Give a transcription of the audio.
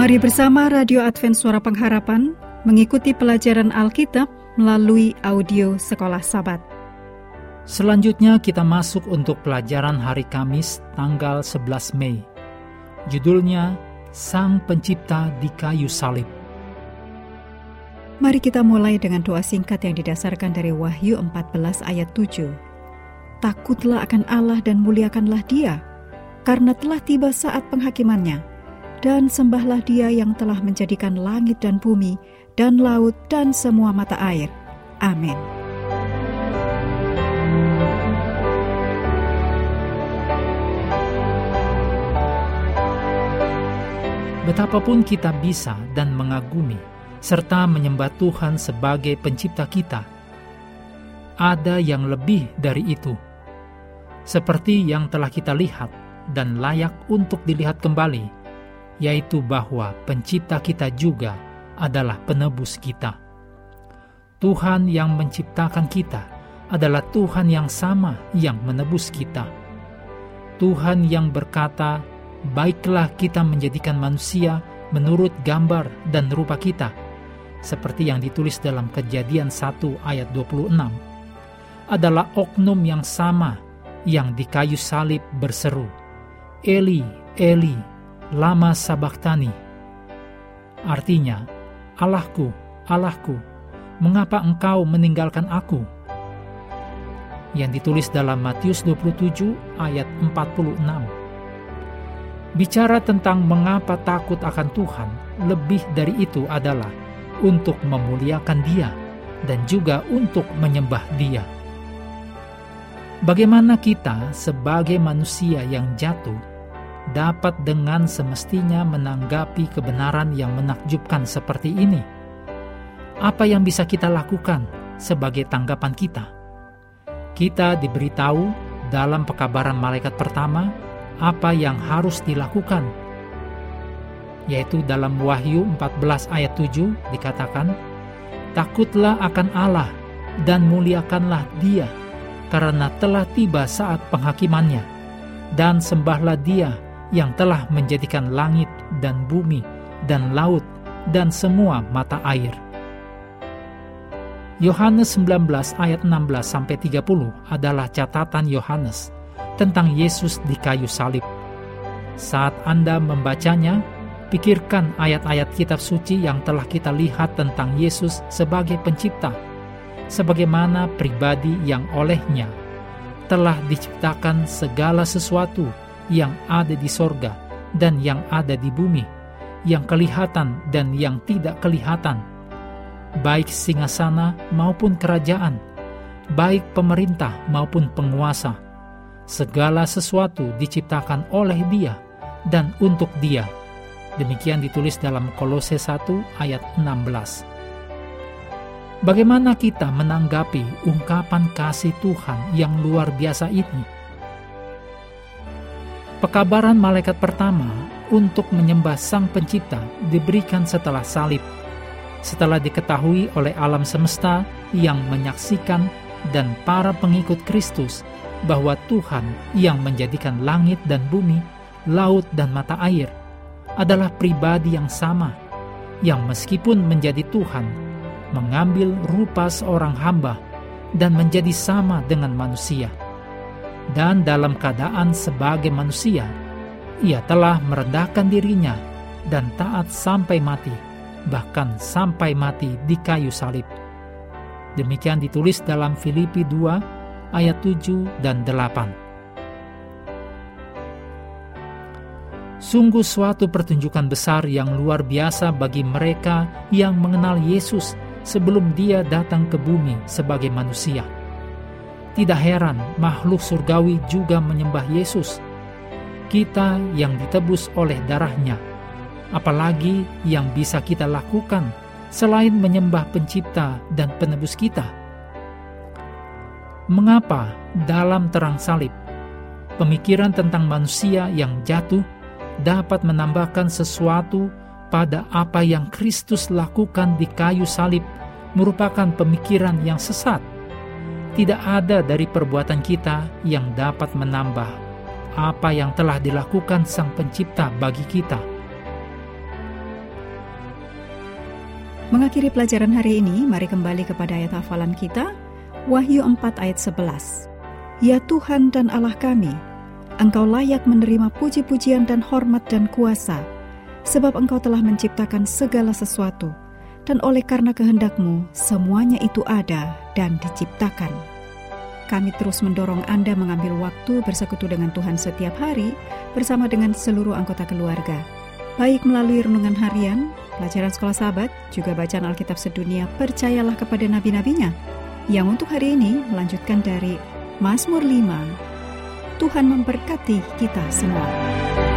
Mari bersama Radio Advent Suara Pengharapan mengikuti pelajaran Alkitab melalui audio Sekolah Sabat. Selanjutnya kita masuk untuk pelajaran hari Kamis tanggal 11 Mei. Judulnya Sang Pencipta di Kayu Salib. Mari kita mulai dengan doa singkat yang didasarkan dari Wahyu 14 ayat 7. Takutlah akan Allah dan muliakanlah dia, karena telah tiba saat penghakimannya dan sembahlah Dia yang telah menjadikan langit dan bumi, dan laut, dan semua mata air. Amin. Betapapun kita bisa dan mengagumi serta menyembah Tuhan sebagai pencipta kita, ada yang lebih dari itu. Seperti yang telah kita lihat dan layak untuk dilihat kembali yaitu bahwa Pencipta kita juga adalah penebus kita. Tuhan yang menciptakan kita adalah Tuhan yang sama yang menebus kita. Tuhan yang berkata, "Baiklah kita menjadikan manusia menurut gambar dan rupa kita." Seperti yang ditulis dalam Kejadian 1 ayat 26. Adalah oknum yang sama yang di kayu salib berseru, "Eli, Eli, lama sabaktani. Artinya, Allahku, Allahku, mengapa engkau meninggalkan aku? Yang ditulis dalam Matius 27 ayat 46. Bicara tentang mengapa takut akan Tuhan, lebih dari itu adalah untuk memuliakan Dia dan juga untuk menyembah Dia. Bagaimana kita, sebagai manusia yang jatuh, dapat dengan semestinya menanggapi kebenaran yang menakjubkan seperti ini? Apa yang bisa kita lakukan sebagai tanggapan kita? Kita diberitahu dalam pekabaran malaikat pertama apa yang harus dilakukan, yaitu dalam Wahyu 14 ayat 7 dikatakan, Takutlah akan Allah dan muliakanlah dia, karena telah tiba saat penghakimannya, dan sembahlah dia yang telah menjadikan langit dan bumi dan laut dan semua mata air. Yohanes 19 ayat 16 sampai 30 adalah catatan Yohanes tentang Yesus di kayu salib. Saat Anda membacanya, pikirkan ayat-ayat kitab suci yang telah kita lihat tentang Yesus sebagai pencipta, sebagaimana pribadi yang olehnya telah diciptakan segala sesuatu yang ada di sorga dan yang ada di bumi, yang kelihatan dan yang tidak kelihatan, baik singasana maupun kerajaan, baik pemerintah maupun penguasa. Segala sesuatu diciptakan oleh Dia dan untuk Dia. Demikian ditulis dalam Kolose 1 ayat 16. Bagaimana kita menanggapi ungkapan kasih Tuhan yang luar biasa ini? Pekabaran malaikat pertama untuk menyembah Sang Pencipta diberikan setelah salib, setelah diketahui oleh alam semesta yang menyaksikan dan para pengikut Kristus bahwa Tuhan yang menjadikan langit dan bumi, laut dan mata air adalah pribadi yang sama, yang meskipun menjadi Tuhan, mengambil rupa seorang hamba dan menjadi sama dengan manusia dan dalam keadaan sebagai manusia, ia telah merendahkan dirinya dan taat sampai mati, bahkan sampai mati di kayu salib. Demikian ditulis dalam Filipi 2 ayat 7 dan 8. Sungguh suatu pertunjukan besar yang luar biasa bagi mereka yang mengenal Yesus sebelum dia datang ke bumi sebagai manusia tidak heran makhluk surgawi juga menyembah Yesus. Kita yang ditebus oleh darahnya, apalagi yang bisa kita lakukan selain menyembah pencipta dan penebus kita. Mengapa dalam terang salib, pemikiran tentang manusia yang jatuh dapat menambahkan sesuatu pada apa yang Kristus lakukan di kayu salib merupakan pemikiran yang sesat? Tidak ada dari perbuatan kita yang dapat menambah apa yang telah dilakukan Sang Pencipta bagi kita. Mengakhiri pelajaran hari ini, mari kembali kepada ayat hafalan kita, Wahyu 4 ayat 11. Ya Tuhan dan Allah kami, Engkau layak menerima puji-pujian dan hormat dan kuasa, sebab Engkau telah menciptakan segala sesuatu, dan oleh karena kehendakmu, semuanya itu ada dan diciptakan. Kami terus mendorong Anda mengambil waktu bersekutu dengan Tuhan setiap hari bersama dengan seluruh anggota keluarga, baik melalui renungan harian, pelajaran sekolah sahabat, juga bacaan Alkitab sedunia, percayalah kepada nabi-nabinya, yang untuk hari ini melanjutkan dari Mazmur 5. Tuhan memberkati kita semua.